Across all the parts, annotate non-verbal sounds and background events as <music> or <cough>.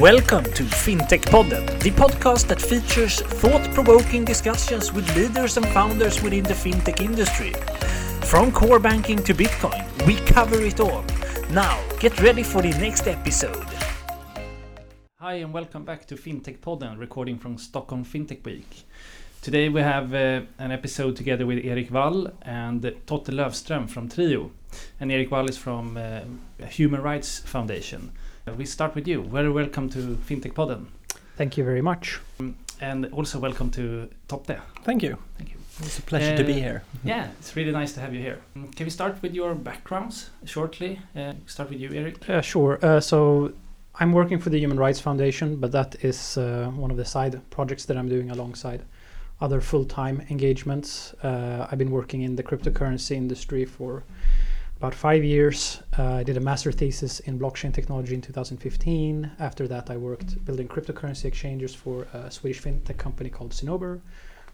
Welcome to FinTech Podden, the podcast that features thought provoking discussions with leaders and founders within the fintech industry. From core banking to Bitcoin, we cover it all. Now, get ready for the next episode. Hi, and welcome back to FinTech Podden, recording from Stockholm FinTech Week. Today we have uh, an episode together with Eric Wall and Totte Löfström from Trijo. And Eric Wall is from uh, Human Rights Foundation. We start with you. Very welcome to FinTech Podden. Thank you very much. And also welcome to Totte. Thank you. Thank you. It's a pleasure to be Uh, here. <laughs> Yeah, it's really nice to have you here. Mm, Can we start with your backgrounds shortly? Uh, start with you, Eric. Uh, sure. Uh, so I'm working for the Human Rights Foundation, but that is uh, one of the side projects that I'm doing alongside other full-time engagements. Uh, I've been working in the cryptocurrency industry for about five years. Uh, I did a master thesis in blockchain technology in 2015. After that, I worked building cryptocurrency exchanges for a Swedish fintech company called Cinnober.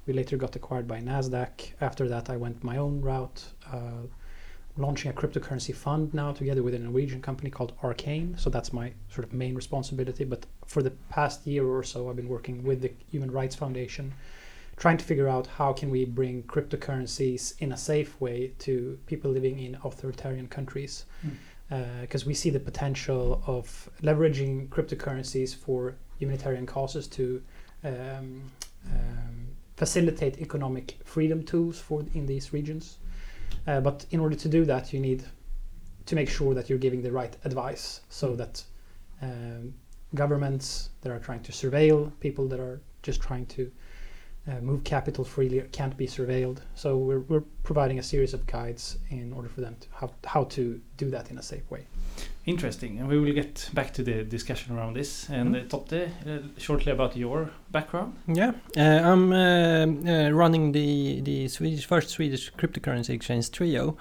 We later got acquired by Nasdaq. After that, I went my own route, uh, launching a cryptocurrency fund now together with a Norwegian company called Arcane. So that's my sort of main responsibility. But for the past year or so, I've been working with the Human Rights Foundation, trying to figure out how can we bring cryptocurrencies in a safe way to people living in authoritarian countries. Because we see the potential of leveraging cryptocurrencies for humanitarian causes to um, um, facilitate economic freedom tools for in these regions. Uh, but in order to do that, you need to make sure that you're giving the right advice so that um, governments that are trying to surveil people that are just trying to uh, Uh, move capital freely can't be surveilled. So we're, we're providing a series of guides in order for them to how, how to do that in a safe way. Interesting, and we will get back to the discussion around this. And uh, Totte, uh, shortly about your background. Yeah, uh, I'm uh, uh, running the the Swedish first Swedish cryptocurrency exchange Trijo.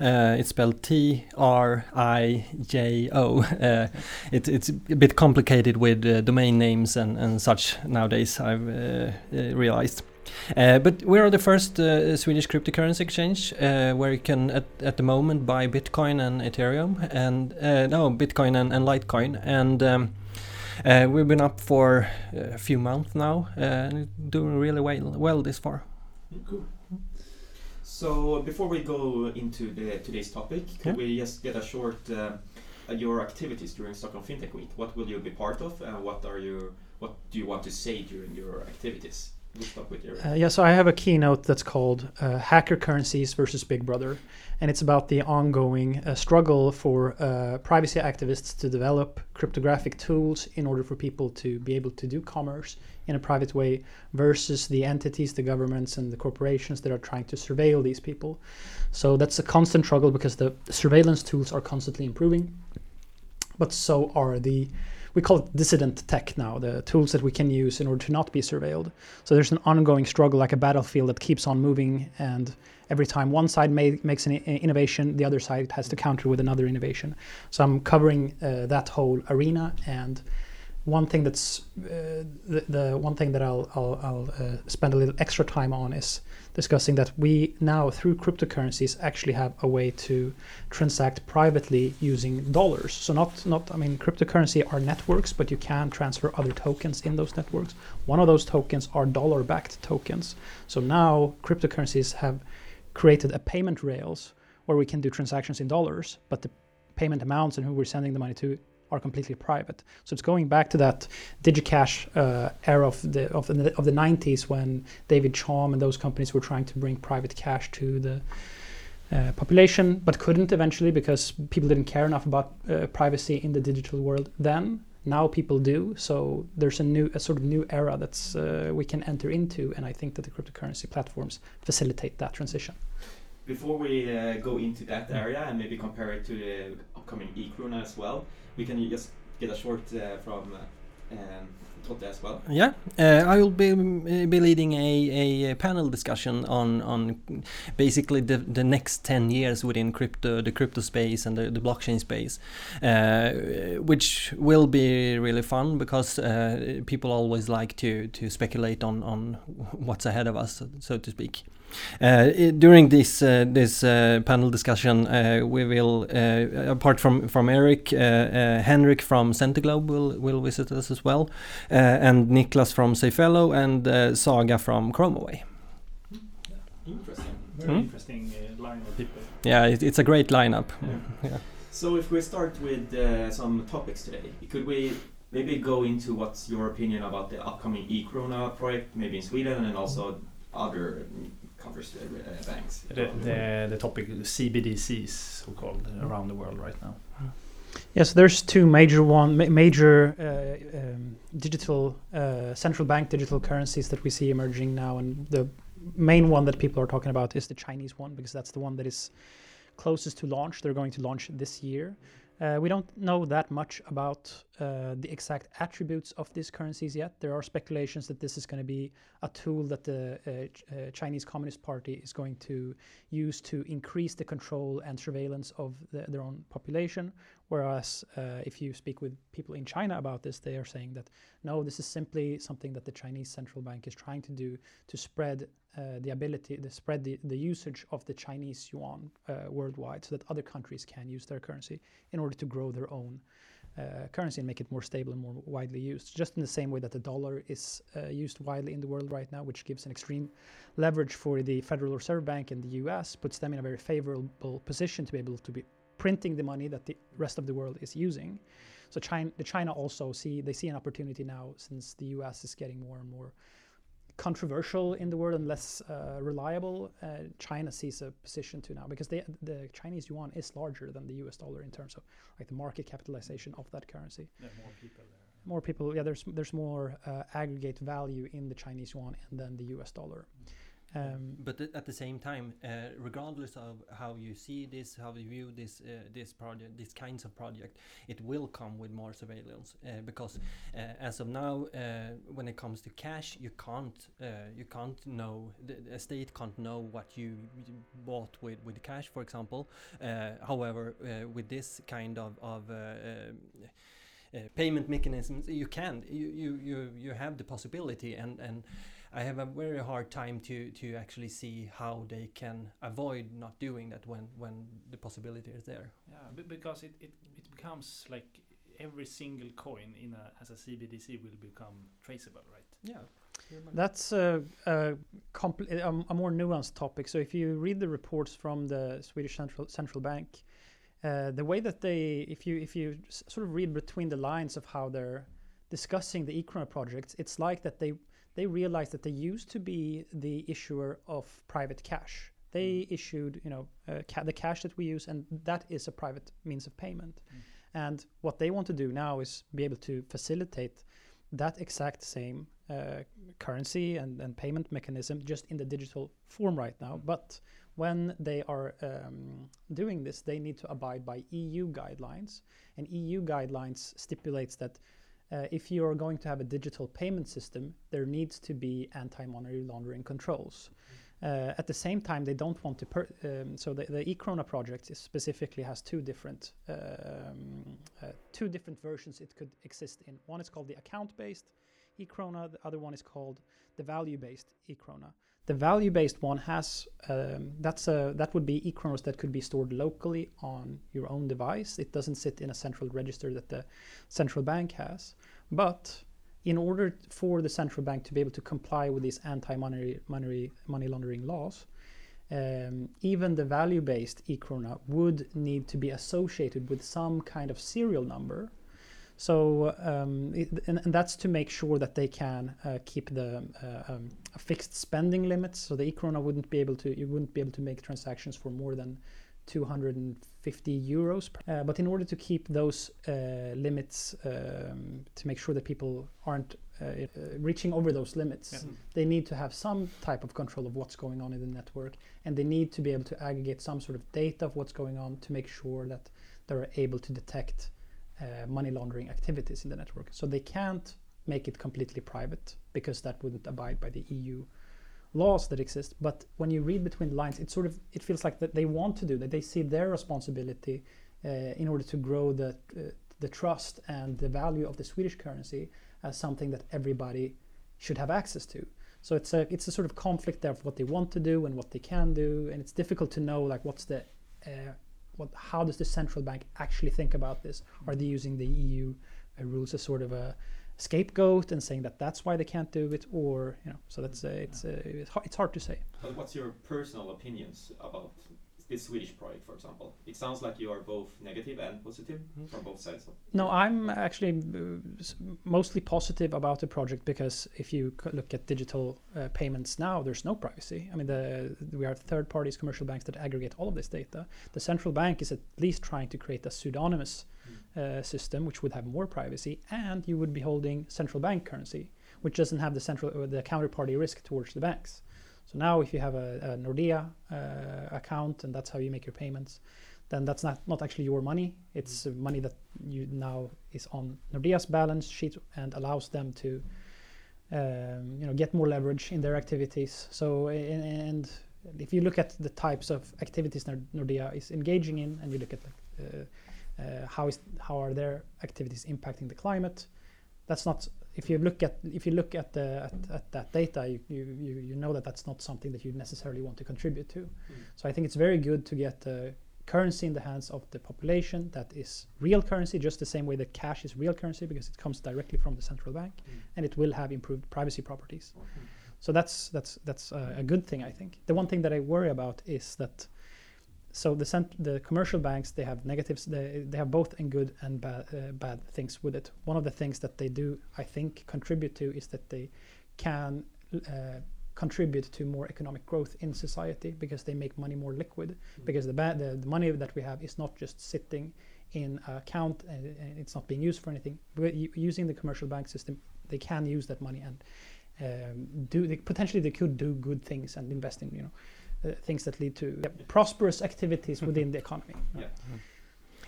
Uh, it's spelled T R I J O. <laughs> Uh, it, it's a bit complicated with uh, domain names and, and such nowadays. I've uh, uh, realized. Uh, but we are the first uh, Swedish cryptocurrency exchange uh, where you can, at, at the moment, buy Bitcoin and Ethereum, and uh, no, Bitcoin and, and Litecoin, and um, uh, we've been up for a few months now, uh, and doing really well, well this far. Cool. So before we go into the today's topic, could Yeah. we just get a short your activities during Stockholm FinTech Week? What will you be part of, and what are you what do you want to say during your activities? Uh, yeah, so I have a keynote that's called uh, Hacker Currencies versus Big Brother. And it's about the ongoing uh, struggle for uh, privacy activists to develop cryptographic tools in order for people to be able to do commerce in a private way versus the entities, the governments, and the corporations that are trying to surveil these people. So that's a constant struggle because the surveillance tools are constantly improving, but so are the we call it dissident tech now, the tools that we can use in order to not be surveilled. So there's an ongoing struggle, like a battlefield that keeps on moving, and every time one side ma- makes an innovation, the other side has to counter with another innovation. So I'm covering uh, that whole arena, and one thing that's uh, the, the one thing that I'll I'll, I'll uh, spend a little extra time on is discussing that we now through cryptocurrencies actually have a way to transact privately using dollars. So not not I mean cryptocurrency are networks, but you can transfer other tokens in those networks. One of those tokens are dollar-backed tokens. So now cryptocurrencies have created a payment rails where we can do transactions in dollars, but the payment amounts and who we're sending the money to are completely private. So it's going back to that DigiCash uh, era of the of the of the 90s when David Chaum and those companies were trying to bring private cash to the uh, population, but couldn't eventually because people didn't care enough about uh, privacy in the digital world then. Now people do, so there's a new, a sort of new era that's uh, we can enter into, and I think that the cryptocurrency platforms facilitate that transition. Before we uh, go into that area and maybe compare it to the upcoming e-krona as well, we can just get a short uh, from uh, um, Totte as well. Yeah, uh, I will be be leading a, a panel discussion on on basically the, the next ten years within crypto, the crypto space and the, the blockchain space, uh, which will be really fun because uh, people always like to to speculate on on what's ahead of us, so to speak. Uh, during this uh, this uh, panel discussion, we will, apart from from Eric, Henrik from Centiglobe will will visit us as well, and Niklas from Safello and Saga from Chromaway. Interesting. Very mm. interesting line of people. Yeah, it, it's a great lineup. Yeah. <laughs> yeah. So if we start with uh, some topics today, could we maybe go into what's your opinion about the upcoming e-krona project, maybe in Sweden and also other covers uh, banks. The, the, the topic CBDCs, so called, around the world right now. Yes, there's two major one ma major uh, um, digital uh, central bank digital currencies that we see emerging now, and the main one that people are talking about is the Chinese one because that's the one that is closest to launch. They're going to launch this year. Uh, we don't know that much about uh, the exact attributes of these currencies yet. There are speculations that this is going to be a tool that the uh, uh, Chinese Communist Party is going to use to increase the control and surveillance of the, their own population. Whereas uh, if you speak with people in China about this, they are saying that no, this is simply something that the Chinese central bank is trying to do to spread uh, the ability, to spread the, the usage of the Chinese yuan uh, worldwide so that other countries can use their currency in order to grow their own uh, currency and make it more stable and more widely used. Just in the same way that the dollar is uh, used widely in the world right now, which gives an extreme leverage for the Federal Reserve Bank in the US, puts them in a very favorable position to be able to be printing the money that the rest of the world is using. So China, the China also see they see an opportunity now since the US is getting more and more controversial in the world and less uh, reliable, uh, China sees a position to now because they, the Chinese yuan is larger than the US dollar in terms of like the market capitalization of that currency. Yeah, more people there. More people, yeah. There's there's more uh, aggregate value in the Chinese yuan and then the US dollar. Mm. Um, but at the same time, uh, regardless of how you see this, how you view this uh, this project, these kinds of project, it will come with more surveillance uh, because uh, as of now, uh, when it comes to cash, you can't uh, you can't know the, state can't know what you bought with with cash, for example. however, with this kind of of Uh, payment mechanisms, you can you you you you have the possibility and and I have a very hard time to to actually see how they can avoid not doing that when when the possibility is there. Yeah, because it, it, it becomes like every single coin in a as a CBDC will become traceable, right? Yeah. That's a, a, a, a, more nuanced topic. So if you read the reports from the Swedish central central bank, uh, the way that they, if you if you sort of read between the lines of how they're discussing the e-krona projects, it's like that they they realized that they used to be the issuer of private cash. They mm. issued, you know, uh, ca the cash that we use, and that is a private means of payment. Mm. And what they want to do now is be able to facilitate that exact same uh, currency and, and payment mechanism just in the digital form right now. Mm. But when they are um, doing this, they need to abide by EU guidelines. And EU guidelines stipulates that uh, if you are going to have a digital payment system, there needs to be anti-money laundering controls. Uh, at the same time, they don't want to. Um, so the, the e-krona project specifically has two different um, uh, two different versions it could exist in. One is called the account-based e-krona. The other one is called the value-based e-krona. The value-based one has um, that's a that would be e-kronas that could be stored locally on your own device. It doesn't sit in a central register that the central bank has. But in order for the central bank to be able to comply with these anti-money money, money laundering laws, um, even the value-based e-krona would need to be associated with some kind of serial number so um, it, and, and, that's to make sure that they can uh, keep the uh, um, fixed spending limits. So the e-krona wouldn't be able to you wouldn't be able to make transactions for more than 250 euros. Uh, but in order to keep those uh, limits, um, to make sure that people aren't uh, uh, reaching over those limits, yeah. they need to have some type of control of what's going on in the network, and they need to be able to aggregate some sort of data of what's going on to make sure that they're able to detect money laundering activities in the network. So they can't make it completely private because that wouldn't abide by the EU laws that exist. But when you read between the lines, it sort of it feels like that they want to do that. They see their responsibility uh, in order to grow the uh, the trust and the value of the Swedish currency as something that everybody should have access to. So it's a it's a sort of conflict there of what they want to do and what they can do, and it's difficult to know like what's the uh, what how does the central bank actually think about this? Are they using the EU uh, rules as sort of a scapegoat and saying that that's why they can't do it, or you know? So that's uh, it's uh, it's, hard, it's hard to say. But what's your personal opinions about this Swedish project, for example? It sounds like you are both negative and positive from both sides. Of No, I'm actually uh, mostly positive about the project because if you look at digital uh, payments now, there's no privacy. I mean, the, we are third parties, commercial banks that aggregate all of this data. The central bank is at least trying to create a pseudonymous uh, system which would have more privacy, and you would be holding central bank currency, which doesn't have the central the counterparty risk towards the banks. So now, if you have a, a Nordea uh, account and that's how you make your payments, then that's not, not actually your money. It's uh, money that you now is on Nordea's balance sheet and allows them to, um, you know, get more leverage in their activities. So a- and if you look at the types of activities Nor- Nordea is engaging in, and you look at like, uh, uh, how is how are their activities impacting the climate, that's not. If you look at if you look at the at, at that data, you, you you know that that's not something that you necessarily want to contribute to. So I think it's very good to get uh, currency in the hands of the population that is real currency, just the same way that cash is real currency because it comes directly from the central bank, and it will have improved privacy properties. So that's that's that's uh, a good thing, I think. The one thing that I worry about is that. So the cent- the commercial banks they have negatives. They, they have both and good and bad uh, bad things with it. One of the things that they do, I think, contribute to is that they can uh, contribute to more economic growth in society because they make money more liquid. Because the, ba- the the money that we have is not just sitting in an account and, and it's not being used for anything. But using the commercial bank system, they can use that money and um, do they, potentially they could do good things and invest in you know uh, things that lead to prosperous activities within the economy. Yeah.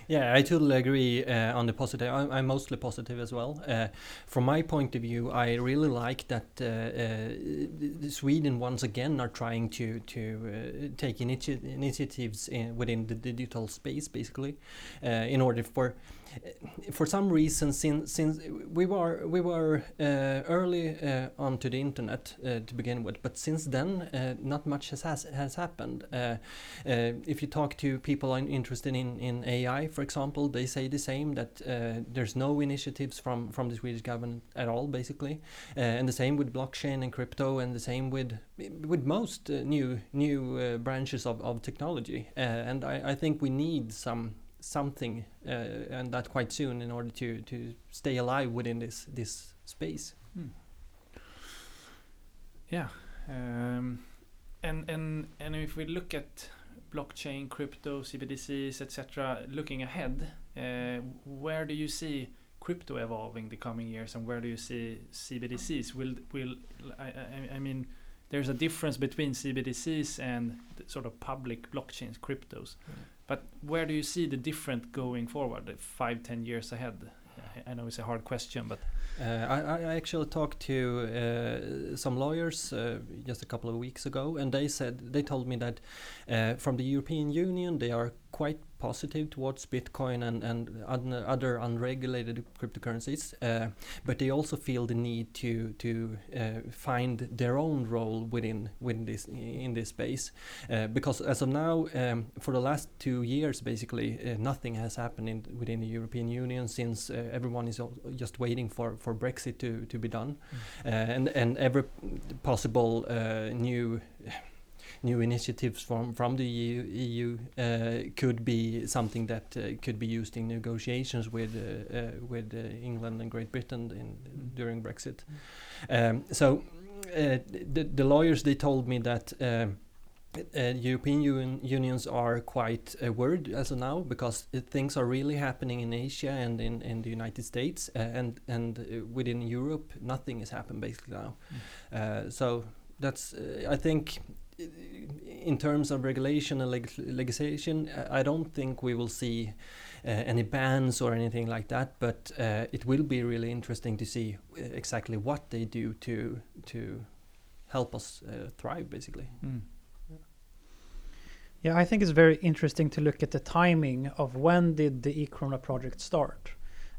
Yeah, I totally agree uh, on the positive. I'm, I'm mostly positive as well. Uh, from my point of view, I really like that uh, uh, Sweden once again are trying to to uh, take initi- initiatives in, within the digital space, basically, uh, in order for for some reason since since we were we were uh, early uh, onto the internet uh, to begin with, but since then uh, not much has has, has happened. Uh, uh, if you talk to people interested in, in AI, for example, they say the same that there's no initiatives from, from the Swedish government at all, basically, and the same with blockchain and crypto, and the same with with most new new branches of, of technology. And I, I think we need some something uh, and that quite soon in order to, to stay alive within this this space. Yeah, um, and and and if we look at blockchain, crypto, CBDCs, etc., looking ahead, uh, where do you see crypto evolving the coming years, and where do you see CBDCs? Will will I, I, I mean, there's a difference between CBDCs and the sort of public blockchains, cryptos. But where do you see the different going forward, five, ten years ahead? I- I know it's a hard question, but Uh, I, I actually talked to uh, some lawyers uh, just a couple of weeks ago, and they said they told me that uh, from the European Union they are quite positive towards Bitcoin and and un- other unregulated cryptocurrencies, uh, but they also feel the need to to uh, find their own role within within this in this space, uh, because as of now, um, for the last two years, basically uh, nothing has happened in, within the European Union since uh, everyone is just waiting for, for Brexit to, to be done, uh, and and every possible uh, new new initiatives from from the EU, EU uh, could be something that uh, could be used in negotiations with uh, uh, with uh, England and Great Britain in, during Brexit. Um, so uh, the, the lawyers they told me that. Um, uh, European un- unions are quite uh, worried as of now because uh, things are really happening in Asia and in, in the United States and and uh, within Europe nothing has happened basically now. Uh, so that's I think in terms of regulation and leg- legislation, I don't think we will see uh, any bans or anything like that. But uh, it will be really interesting to see uh, exactly what they do to to help us uh, thrive, basically. Mm. Yeah, I think it's very interesting to look at the timing of when did the e-krona project start.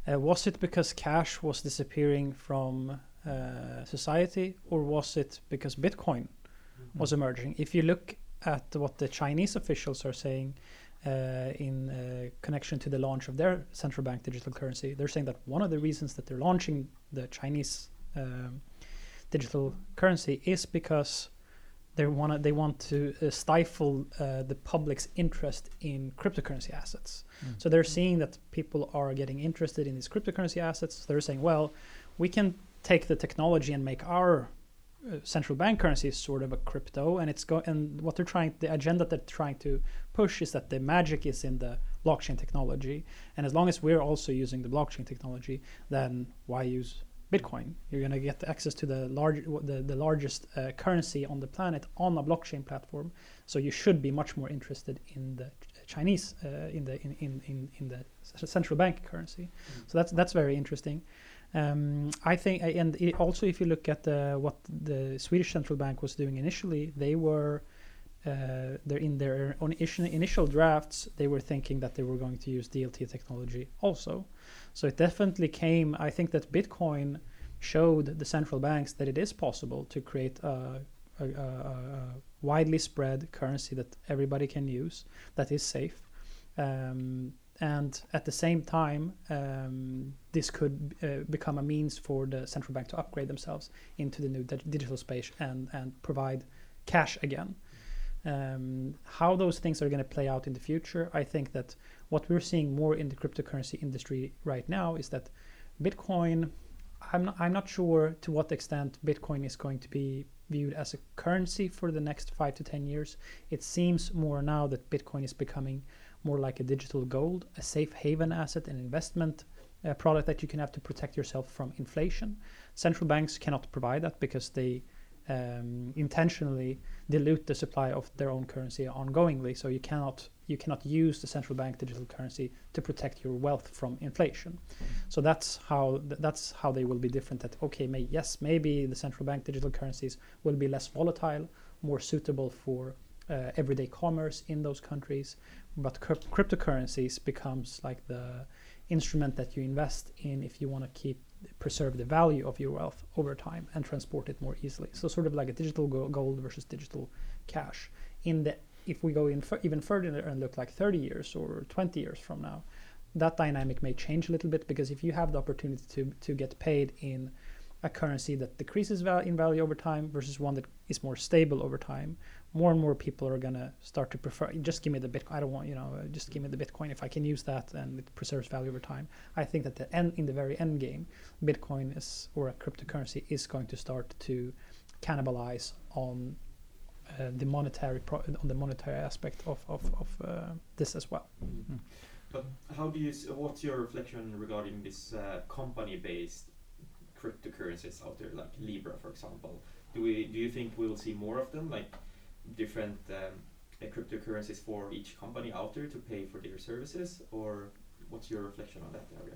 Uh, was it because cash was disappearing from uh, society, or was it because Bitcoin was emerging? If you look at what the Chinese officials are saying uh, in uh, connection to the launch of their central bank digital currency, they're saying that one of the reasons that they're launching the Chinese um, digital currency is because they want they want to uh, stifle uh, the public's interest in cryptocurrency assets. Mm. So they're seeing that people are getting interested in these cryptocurrency assets. They're saying, well, we can take the technology and make our central bank currency is sort of a crypto, and it's go and what they're trying the agenda they're trying to push is that the magic is in the blockchain technology, and as long as we're also using the blockchain technology, then why use Bitcoin. You're going to get access to the large, the, the largest uh, currency on the planet on a blockchain platform. So you should be much more interested in the Chinese, uh, in the in, in, in, in the central bank currency. So that's that's very interesting. Um, I think, and it also if you look at the, what the Swedish central bank was doing initially, they were. Uh, they're in their initial, initial drafts. They were thinking that they were going to use DLT technology also, so it definitely came. I think that Bitcoin showed the central banks that it is possible to create a, a, a, a widely spread currency that everybody can use that is safe. Um, and at the same time, um, this could uh, become a means for the central bank to upgrade themselves into the new dig- digital space and, and provide cash again. Um, how those things are going to play out in the future, I think that what we're seeing more in the cryptocurrency industry right now is that Bitcoin. I'm not, I'm not sure to what extent Bitcoin is going to be viewed as a currency for the next five to ten years. It seems more now that Bitcoin is becoming more like a digital gold, a safe haven asset, an investment uh, product that you can have to protect yourself from inflation. Central banks cannot provide that because they um, intentionally dilute the supply of their own currency ongoingly. So you cannot you cannot use the central bank digital currency to protect your wealth from inflation. So that's how th- that's how they will be different. That okay, may, yes, maybe the central bank digital currencies will be less volatile, more suitable for uh, everyday commerce in those countries, but crypt- cryptocurrencies becomes like the instrument that you invest in if you want to keep preserve the value of your wealth over time and transport it more easily. So sort of like a digital go- gold versus digital cash. In the if we go in even further and look like 30 years or 20 years from now, that dynamic may change a little bit because if you have the opportunity to to get paid in a currency that decreases val- in value over time versus one that is more stable over time, more and more people are gonna start to prefer just give me the Bitcoin. I don't want you know uh, just give me the Bitcoin if I can use that and it preserves value over time. I think that the end in the very end game, Bitcoin is or a cryptocurrency is going to start to cannibalize on uh, the monetary pro- on the monetary aspect of of, of uh, this as well. But how do you? s- What's your reflection regarding this uh, company-based cryptocurrencies out there, like Libra, for example? Do we? Do you think we will see more of them, like different um, uh, cryptocurrencies for each company out there to pay for their services, or what's your reflection on that area?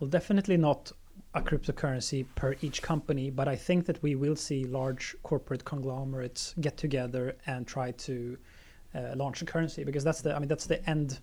Well, definitely not a cryptocurrency per each company, but I think that we will see large corporate conglomerates get together and try to uh, launch a currency because that's the I mean that's the end.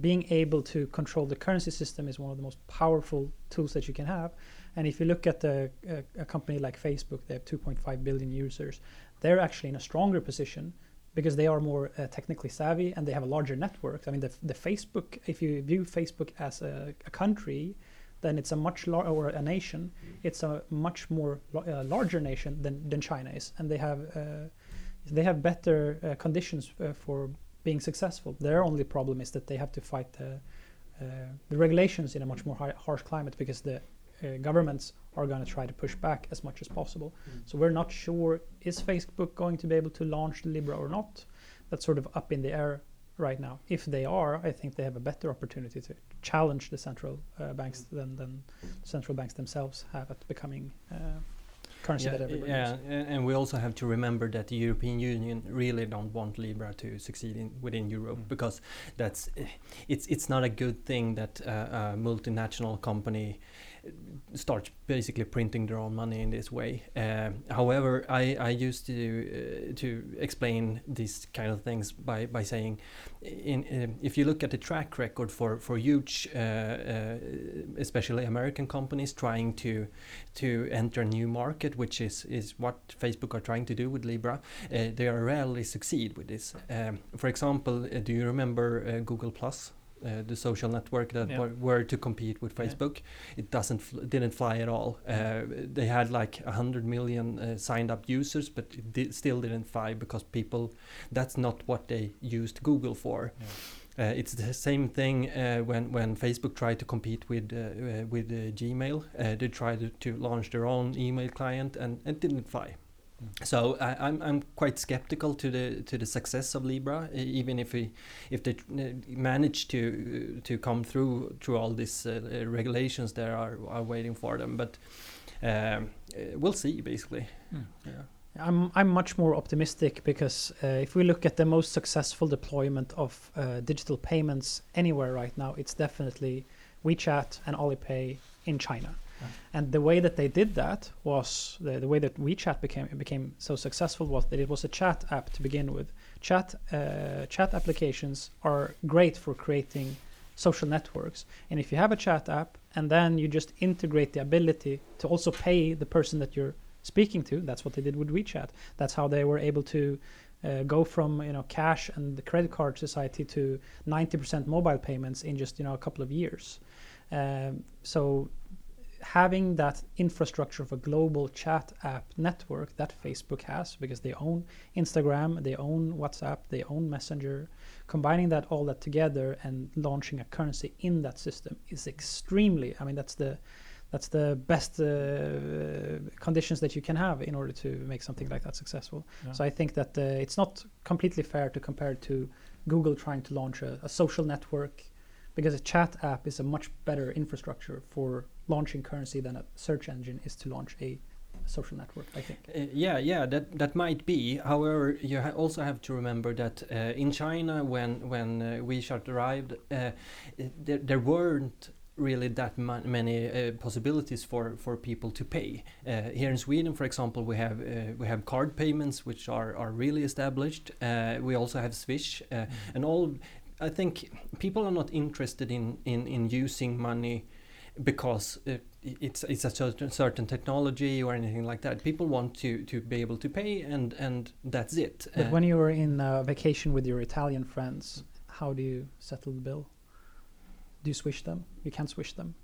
Being able to control the currency system is one of the most powerful tools that you can have. And if you look at the, uh, a company like Facebook, they have 2.5 billion users. They're actually in a stronger position because they are more uh, technically savvy and they have a larger network. I mean, the, the Facebook, if you view Facebook as a, a country, then it's a much lar- or a nation. It's a much more uh, larger nation than, than China is, and they have uh, they have better uh, conditions uh, for being successful. Their only problem is that they have to fight the uh, the regulations in a much more hi- harsh climate because the uh, governments are going to try to push back as much as possible. So we're not sure is Facebook going to be able to launch Libra or not. That's sort of up in the air right now. If they are, I think they have a better opportunity to challenge the central uh, banks than, than central banks themselves have at becoming uh, currency yeah, that everybody yeah, uses. and we also have to remember that the European Union really don't want Libra to succeed in, within Europe Mm. because that's eh, it's it's not a good thing that uh, a multinational company starts basically printing their own money in this way. Uh, however, I, I used to uh, to explain these kind of things by, by saying, in if you look at the track record for for huge, uh, uh, especially American companies trying to to enter a new market, which is is what Facebook are trying to do with Libra, uh, they are rarely succeed with this. Um, for example, uh, do you remember Google Plus? Uh, the social network that Yeah. were, were to compete with Yeah. Facebook, it doesn't didn't fly at all. Uh, they had like a hundred million uh, signed up users, but it di- still didn't fly because people. That's not what they used Google for. Uh, it's the same thing uh, when when Facebook tried to compete with uh, uh, with uh, Gmail. Uh, they tried to, to launch their own email client and it didn't fly. So I, I'm I'm quite skeptical to the to the success of Libra, even if we if they uh, manage to uh, to come through through all these uh, uh, regulations that are are waiting for them. But um, uh, we'll see, basically. Mm. Yeah. I'm I'm much more optimistic because uh, if we look at the most successful deployment of uh, digital payments anywhere right now, it's definitely WeChat and Alipay in China. And the way that they did that was the, the way that WeChat became became so successful was that it was a chat app to begin with. Chat uh, chat applications are great for creating social networks. And if you have a chat app and then you just integrate the ability to also pay the person that you're speaking to, that's what they did with WeChat. That's how they were able to uh, go from you know cash and the credit card society to 90% mobile payments in just you know a couple of years. Um, so having that infrastructure of a global chat app network that Facebook has because they own Instagram, they own WhatsApp, they own Messenger, combining that all that together and launching a currency in that system is extremely I mean that's the that's the best uh, conditions that you can have in order to make something like that successful. Yeah. So I think that uh, it's not completely fair to compare it to Google trying to launch a, a social network because a chat app is a much better infrastructure for launching currency than a search engine is to launch a social network. I think. Uh, yeah, yeah, that that might be. However, you ha- also have to remember that uh, in China, when when uh, WeChat arrived, uh, there, there weren't really that ma- many uh, possibilities for, for people to pay. Uh, here in Sweden, for example, we have uh, we have card payments which are, are really established. Uh, we also have Swish, uh, and all. I think people are not interested in, in, in using money because uh, it's it's a certain certain technology or anything like that. People want to, to be able to pay, and and that's it. But Uh, when you are in uh, vacation with your Italian friends, how do you settle the bill? Do you swish them? You can't swish them.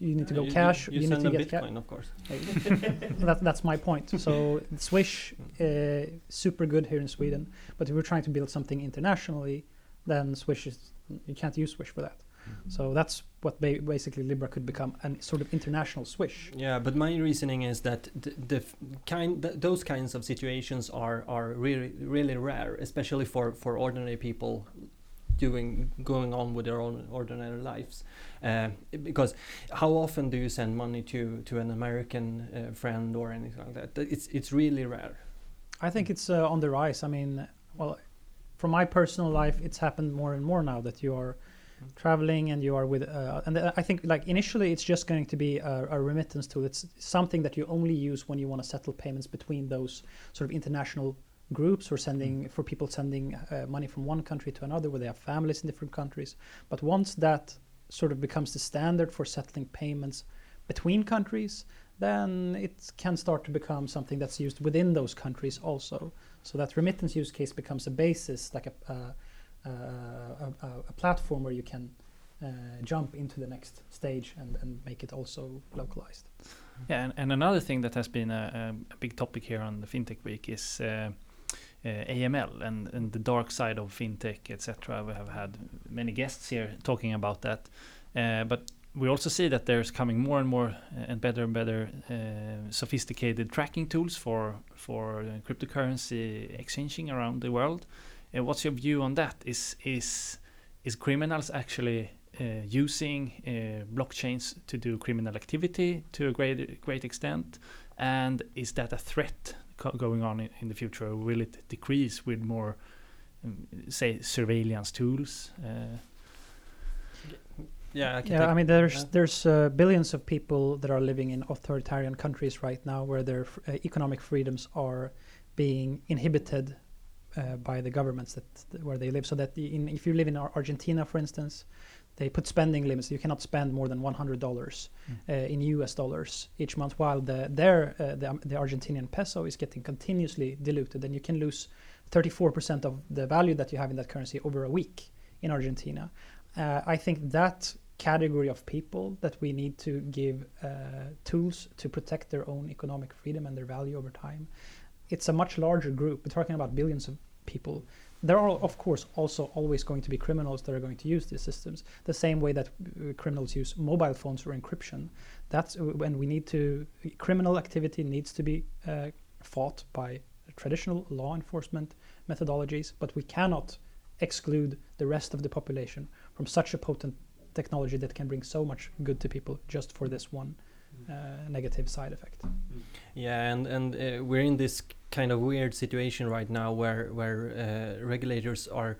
You need to go you- cash? You, need send to get cash. Bitcoin, of course. <laughs> that, that's my point. So Swish, uh, super good here in Sweden, but if we're trying to build something internationally, then Swish is you can't use Swish for that. So that's what ba- basically Libra could become a sort of international Swish. Yeah, but my reasoning is that the, the kind th- those kinds of situations are are really really rare, especially for for ordinary people doing going on with their own ordinary lives. Uh, because how often do you send money to to an American uh, friend or anything like that? It's it's really rare. I think it's uh, on the rise. I mean, well, from my personal life, it's happened more and more now that you are traveling and you are with, uh, and uh, I think like initially it's just going to be a, a remittance tool. It's something that you only use when you want to settle payments between those sort of international groups or sending for people sending uh, money from one country to another where they have families in different countries. But once that sort of becomes the standard for settling payments between countries, then it can start to become something that's used within those countries also. So that remittance use case becomes a basis, like a, uh, a, a, platform where you can uh, jump into the next stage and, and make it also localized. Yeah, and, and another thing that has been a, a big topic here on the FinTech Week is uh, uh, AML and, and the dark side of FinTech, etc. We have had many guests here talking about that. Uh, but we also see that there's coming more and more uh, and better and better uh, sophisticated tracking tools for for cryptocurrency exchanging around the world. Uh, what's your view on that? Is is is criminals actually uh, using uh, blockchains to do criminal activity to a great great extent, and is that a threat co- going on in, in the future, or will it decrease with more, um, say, surveillance tools? Uh, Yeah, I can Yeah, I mean, there's yeah. there's uh, billions of people that are living in authoritarian countries right now, where their uh, economic freedoms are being inhibited uh, by the governments that, where they live. So that in, if you live in Argentina, for instance, they put spending limits. You cannot spend more than one hundred dollars uh, in U.S. dollars each month, while the their uh, the, um, the Argentinian peso is getting continuously diluted, and you can lose 34% of the value that you have in that currency over a week in Argentina. Uh, I think that category of people that we need to give uh, tools to protect their own economic freedom and their value over time. It's a much larger group. We're talking about billions of people. There are, of course, also always going to be criminals that are going to use these systems. The same way that uh, criminals use mobile phones for encryption. That's uh, when we need to. Criminal activity needs to be uh, fought by traditional law enforcement methodologies, but we cannot exclude the rest of the population from such a potent technology that can bring so much good to people just for this one uh, negative side effect. Yeah, and and uh, we're in this kind of weird situation right now where where uh, regulators are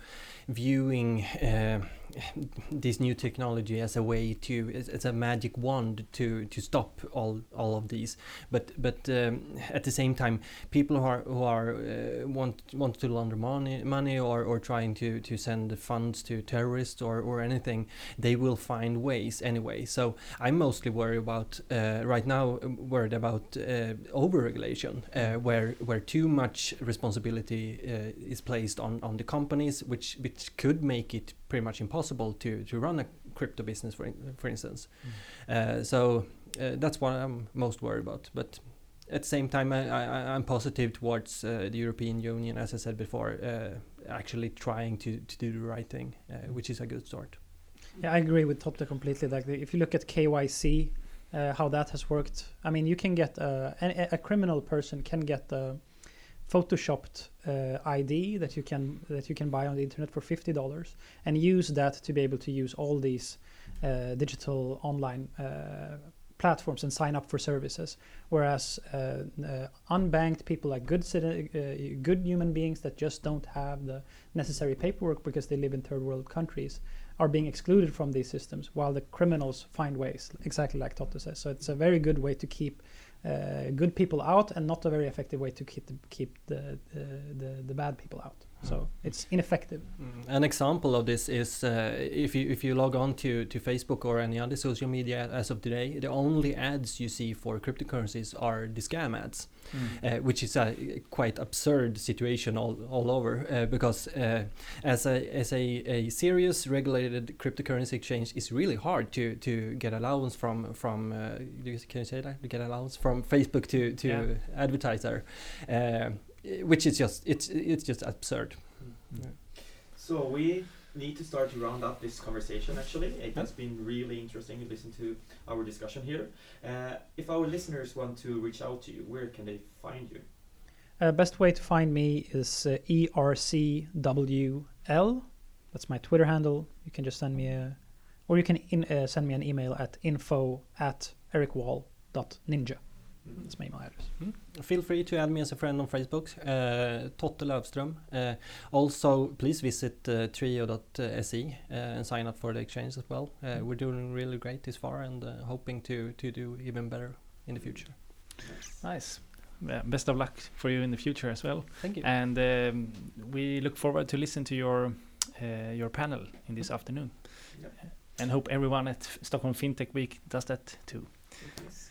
viewing uh, <sighs> this new technology as a way to it's, a magic wand to to stop all all of these. But but um, at the same time people who are who are uh, want want to launder money money or, or trying to to send funds to terrorists or or anything they will find ways anyway. So i'm mostly worried about uh, right now um, worried about uh, over regulation uh, where where too much responsibility uh, is placed on on the companies which which could make it pretty much impossible to to run a crypto business for in, for instance uh, so uh, that's what i'm most worried about but at the same time, I, I, I'm positive towards uh, the European Union, as I said before, uh, actually trying to, to do the right thing, uh, which is a good start. Yeah, I agree with Totte completely. Like if you look at KYC, uh, how that has worked. I mean, you can get uh, a, a criminal person can get a photoshopped uh, ID that you can that you can buy on the internet for fifty dollars and use that to be able to use all these uh, digital online uh, platforms and sign up for services. Whereas uh, uh, unbanked people, like good uh, good human beings that just don't have the necessary paperwork because they live in third world countries, are being excluded from these systems, while the criminals find ways, exactly like Totte says. So it's a very good way to keep Uh, good people out, and not a very effective way to keep the, keep the, the, the, the bad people out. So it's ineffective. Mm, An example of this is uh, if you if you log on to, to Facebook or any other social media as of today, the only ads you see for cryptocurrencies are the scam ads, uh, which is a quite absurd situation all, all over. Uh, because uh, as a as a, a serious regulated cryptocurrency exchange, it's really hard to, to get allowance from from uh, can you say that to get allowance from Facebook to to Yeah. advertiser. Which is just it's it's just absurd. So we need to start to round up this conversation. Actually, it has been really interesting to listen to our discussion here. Uh, if our listeners want to reach out to you, where can they find you? Uh, best way to find me is uh, ERCWL. That's my Twitter handle. You can just send me a, or you can in, uh, send me an email at info at ericwall.ninja. That's my email address. Feel free to add me as a friend on Facebook, uh, Totte Löfström. Uh, also, please visit uh, trijo.se uh, and sign up for the exchange as well. Uh, we're doing really great this far and uh, hoping to, to do even better in the future. Nice. Yeah, best of luck for you in the future as well. Thank you. And um, we look forward to listen to your uh, your panel in this afternoon. Yep. And hope everyone at F- Stockholm FinTech Week does that too. Yes.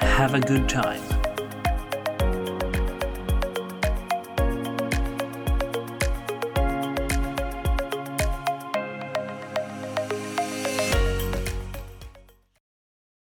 have a good time.